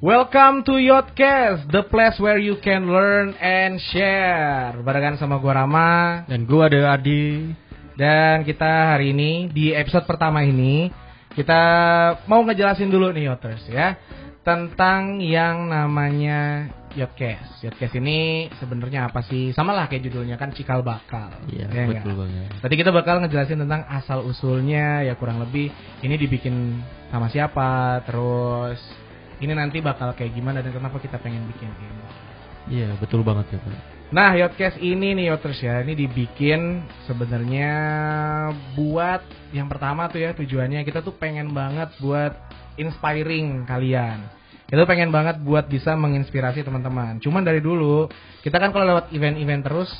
Welcome to Yotcast, the place where you can learn and share. Barengan sama gua Rama Dan gua ada Adi. dan kita hari ini di episode pertama ini kita mau ngejelasin dulu nih Yoters ya tentang yang namanya Yotcast. Yotcast ini sebenarnya apa sih? Sama lah kayak judulnya kan cikal bakal. Iya, ya betul banget. Tadi kita bakal ngejelasin tentang asal usulnya ya kurang lebih ini dibikin sama siapa, terus ini nanti bakal kayak gimana dan kenapa kita pengen bikin ini. Iya, betul banget ya, Pak. Nah, Yotcast ini nih Yoters ya, ini dibikin sebenarnya buat yang pertama tuh ya tujuannya kita tuh pengen banget buat inspiring kalian. Kita tuh pengen banget buat bisa menginspirasi teman-teman. Cuman dari dulu kita kan kalau lewat event-event terus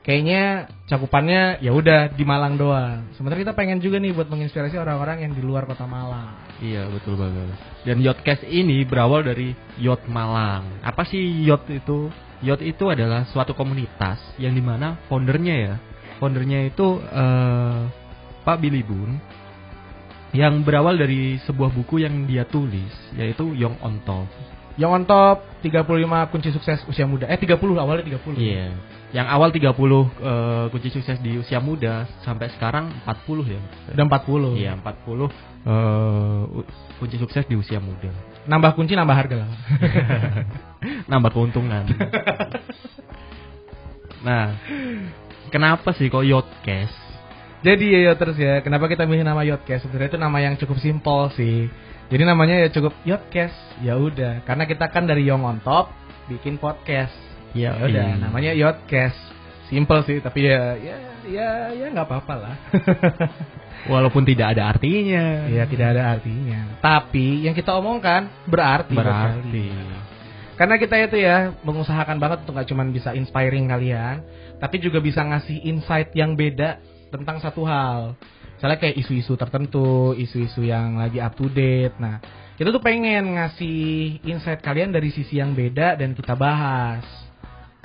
kayaknya cakupannya ya udah di Malang doang. Sebenarnya kita pengen juga nih buat menginspirasi orang-orang yang di luar kota Malang. Iya, betul banget. Dan Yotcast ini berawal dari Yot Malang. Apa sih Yot itu? Yot itu adalah suatu komunitas yang di mana foundernya ya, foundernya itu eh, Pak Billy Boon yang berawal dari sebuah buku yang dia tulis yaitu Young on Top. Yang on top 35 kunci sukses usia muda. Eh 30 awalnya 30. Iya. Yang awal 30 eh, kunci sukses di usia muda sampai sekarang 40 ya. Udah 40. Iya, 40 eh, u- kunci sukses di usia muda. Nambah kunci nambah harga lah. Nambah keuntungan. nah, kenapa sih kok Yotcast? Jadi ya Yoters ya, kenapa kita milih nama Yotcast? Sebenarnya itu nama yang cukup simpel sih. Jadi namanya ya cukup Yotcast. Ya udah, karena kita kan dari Young on Top bikin podcast. Ya, Ya udah, iya. namanya Yotcast. Simple sih, tapi ya ya ya ya nggak apa-apa lah. Walaupun tidak ada artinya. ya tidak ada artinya. Tapi yang kita omongkan berarti. Berarti. Karena kita itu ya mengusahakan banget untuk nggak cuma bisa inspiring kalian, tapi juga bisa ngasih insight yang beda tentang satu hal. Misalnya kayak isu-isu tertentu, isu-isu yang lagi up to date. Nah, kita tuh pengen ngasih insight kalian dari sisi yang beda dan kita bahas.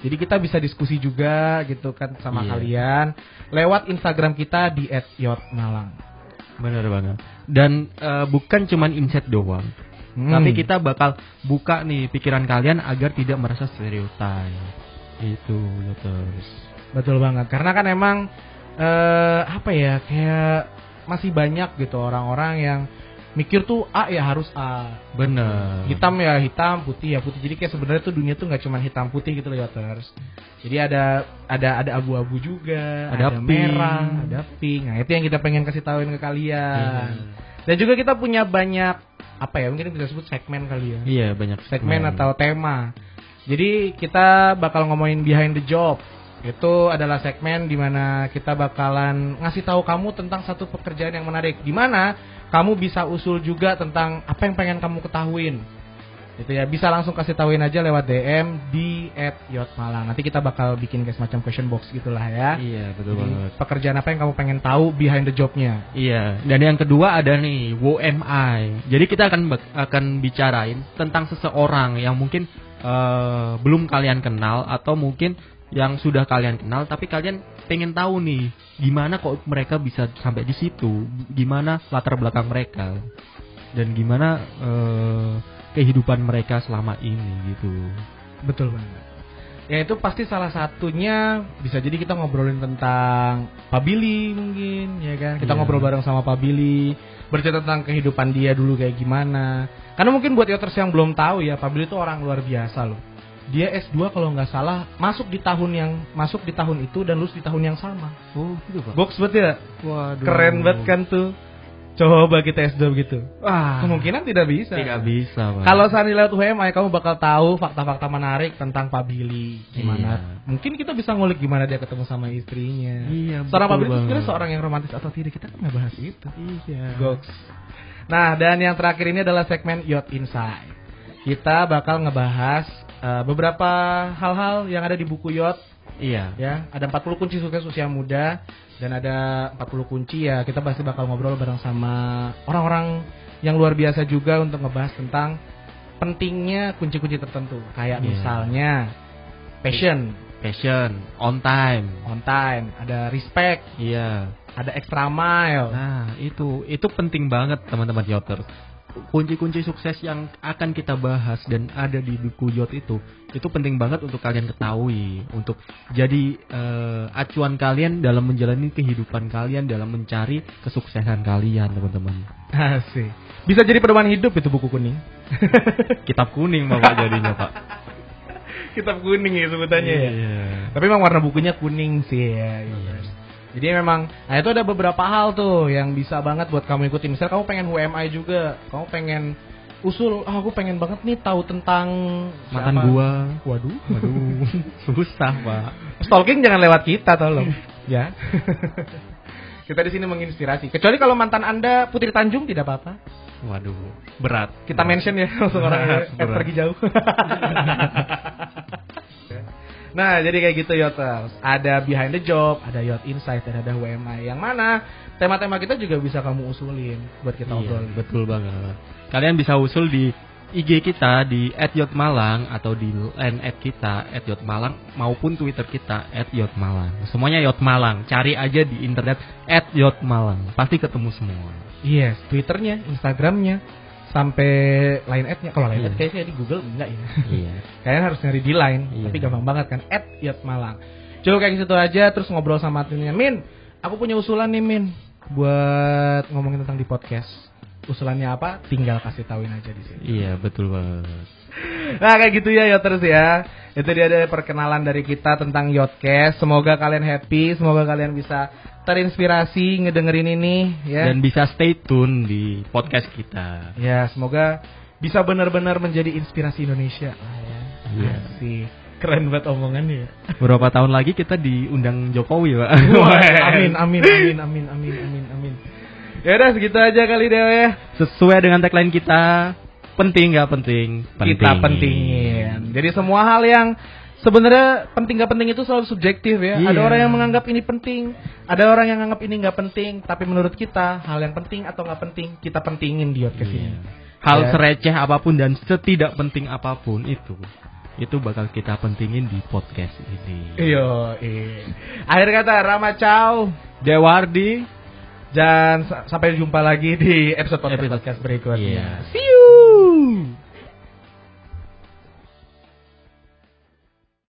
Jadi kita bisa diskusi juga gitu kan sama Iya. kalian lewat Instagram kita di @yotmalang. Bener banget. Dan eh, bukan cuman insight doang. Hmm. Tapi kita bakal buka nih pikiran kalian agar tidak merasa stereotip. Itu, Yoters. Betul banget. Karena kan emang eh apa ya kayak masih banyak gitu orang-orang yang mikir tuh A ya harus A. Bener. Hitam ya hitam, putih ya putih. Jadi kayak sebenarnya tuh dunia tuh nggak cuma hitam putih gitu loh Yoters. Jadi ada ada ada abu-abu juga, Ada pink. merah, ada pink. Nah, itu yang kita pengen kasih tahuin ke kalian. Iya. Dan juga kita punya banyak apa ya? Mungkin bisa sebut segmen kali ya. Iya, banyak segmen atau tema. Jadi kita bakal ngomongin behind the job. Itu adalah segmen di mana kita bakalan ngasih tahu kamu tentang satu pekerjaan yang menarik. Di mana kamu bisa usul juga tentang apa yang pengen kamu ketahuin. Gitu ya, bisa langsung kasih tahuin aja lewat DM di @yotmalang. Nanti kita bakal bikin kayak semacam question box gitulah ya. Iya, betul Jadi, banget. pekerjaan apa yang kamu pengen tahu behind the jobnya. Iya, dan yang kedua ada nih WMI. Jadi kita akan akan bicarain tentang seseorang yang mungkin eh, belum kalian kenal atau mungkin yang sudah kalian kenal tapi kalian pengen tahu nih gimana kok mereka bisa sampai di situ, gimana latar belakang mereka dan gimana eh, kehidupan mereka selama ini gitu. Betul banget. Ya itu pasti salah satunya bisa jadi kita ngobrolin tentang Pak Billy mungkin ya kan. Kita Iya. ngobrol bareng sama Pak Billy, bercerita tentang kehidupan dia dulu kayak gimana. Karena mungkin buat yoters yang belum tahu ya, Pak Billy itu orang luar biasa loh. Dia S2 kalau nggak salah masuk di tahun yang masuk di tahun itu dan lulus di tahun yang sama. Oh, gitu, Pak. Box banget ya? Waduh. Keren banget kan tuh. Coba kita S2 begitu. Wah, Kemungkinan tidak bisa. tidak bisa, Pak. Kalau saat lewat UMI kamu bakal tahu fakta-fakta menarik tentang Pak Billy gimana. Iya. Mungkin kita bisa ngulik gimana dia ketemu sama istrinya. Iya, Seorang Pak Billy itu sebenarnya seorang yang romantis atau tidak kita kan nggak bahas itu. Iya. Goks. Nah dan yang terakhir ini adalah segmen Yacht Insight. Kita bakal ngebahas eh, beberapa hal-hal yang ada di buku Yacht Iya. ya. Ada 40 kunci sukses usia muda dan ada 40 kunci ya. Kita pasti bakal ngobrol bareng sama orang-orang yang luar biasa juga untuk ngebahas tentang pentingnya kunci-kunci tertentu. Kayak Iya. misalnya passion, Passion, on time. on time, ada respect, Iya. ada extra mile. Nah, itu itu penting banget teman-teman Yoters. Kunci-kunci sukses yang akan kita bahas dan ada di buku Yot itu itu penting banget untuk kalian ketahui untuk jadi eh, acuan kalian dalam menjalani kehidupan kalian dalam mencari kesuksesan kalian teman-teman Asik. Bisa jadi pedoman hidup itu buku kuning. kitab kuning bapak jadinya pak Kitab kuning ya sebutannya ya. Iya. Tapi memang warna bukunya kuning sih ya. Yotres. Jadi memang, nah itu ada beberapa hal tuh yang bisa banget buat kamu ikutin. Misal kamu pengen UMI juga, kamu pengen usul, ah aku pengen banget nih tahu tentang mantan siapa. gua Waduh. waduh susah pak Stalking jangan lewat kita tolong. ya. kita di sini menginspirasi. Kecuali kalau mantan Anda Putri Tanjung tidak apa-apa. waduh berat Kita Berat. mention ya langsung orang Berat. pergi jauh. Nah, jadi kayak gitu Yoters. Ada behind the job, ada Yot Insight, dan ada WMI. Yang mana tema-tema kita juga bisa kamu usulin buat kita Iya, obrolin. betul banget. Kalian bisa usul di IG kita di @yotmalang atau di line at kita @yotmalang maupun Twitter kita @yotmalang. Semuanya Yotmalang. Cari aja di internet @yotmalang. Pasti ketemu semua. Yes, Twitternya, Instagramnya, sampai line ad-nya. Kalau line ad Iya. kayaknya di Google enggak ya. Iya. Kalian harus nyari di line, Iya. tapi gampang banget kan. At Yot Malang. Coba kayak gitu aja, terus ngobrol sama adminnya. Min, aku punya usulan nih Min, buat ngomongin tentang di podcast. Usulannya apa? Tinggal kasih tauin aja di sini. Iya, betul banget. Nah kayak gitu ya Yoters ya. Itu dia ada perkenalan dari kita tentang Yotcast. Semoga kalian happy, semoga kalian bisa terinspirasi ngedengerin ini ya. Dan bisa stay tune di podcast kita. Ya, semoga bisa benar-benar menjadi inspirasi Indonesia. Ah, ya. Iya. Sih. Keren banget omongannya ya. Beberapa tahun lagi kita diundang Jokowi, Pak. Wah, amin, amin, amin, amin, amin, amin, amin. Ya udah segitu aja kali deh ya. Sesuai dengan tagline kita, penting nggak penting? Kita pentingin. Jadi semua hal yang sebenarnya penting gak penting itu selalu subjektif ya. Ada Iya. orang yang menganggap ini penting, ada orang yang menganggap ini nggak penting. Tapi menurut kita hal yang penting atau nggak penting kita pentingin di podcast Iya. ini. Hal Ya. sereceh apa pun dan setidak penting apa pun itu, itu bakal kita pentingin di podcast ini. Iya, iya. Akhir kata Rama Chow Dewardi, dan sa- sampai jumpa lagi di episode podcast, Episode- podcast berikutnya. Iya. See you. Woo!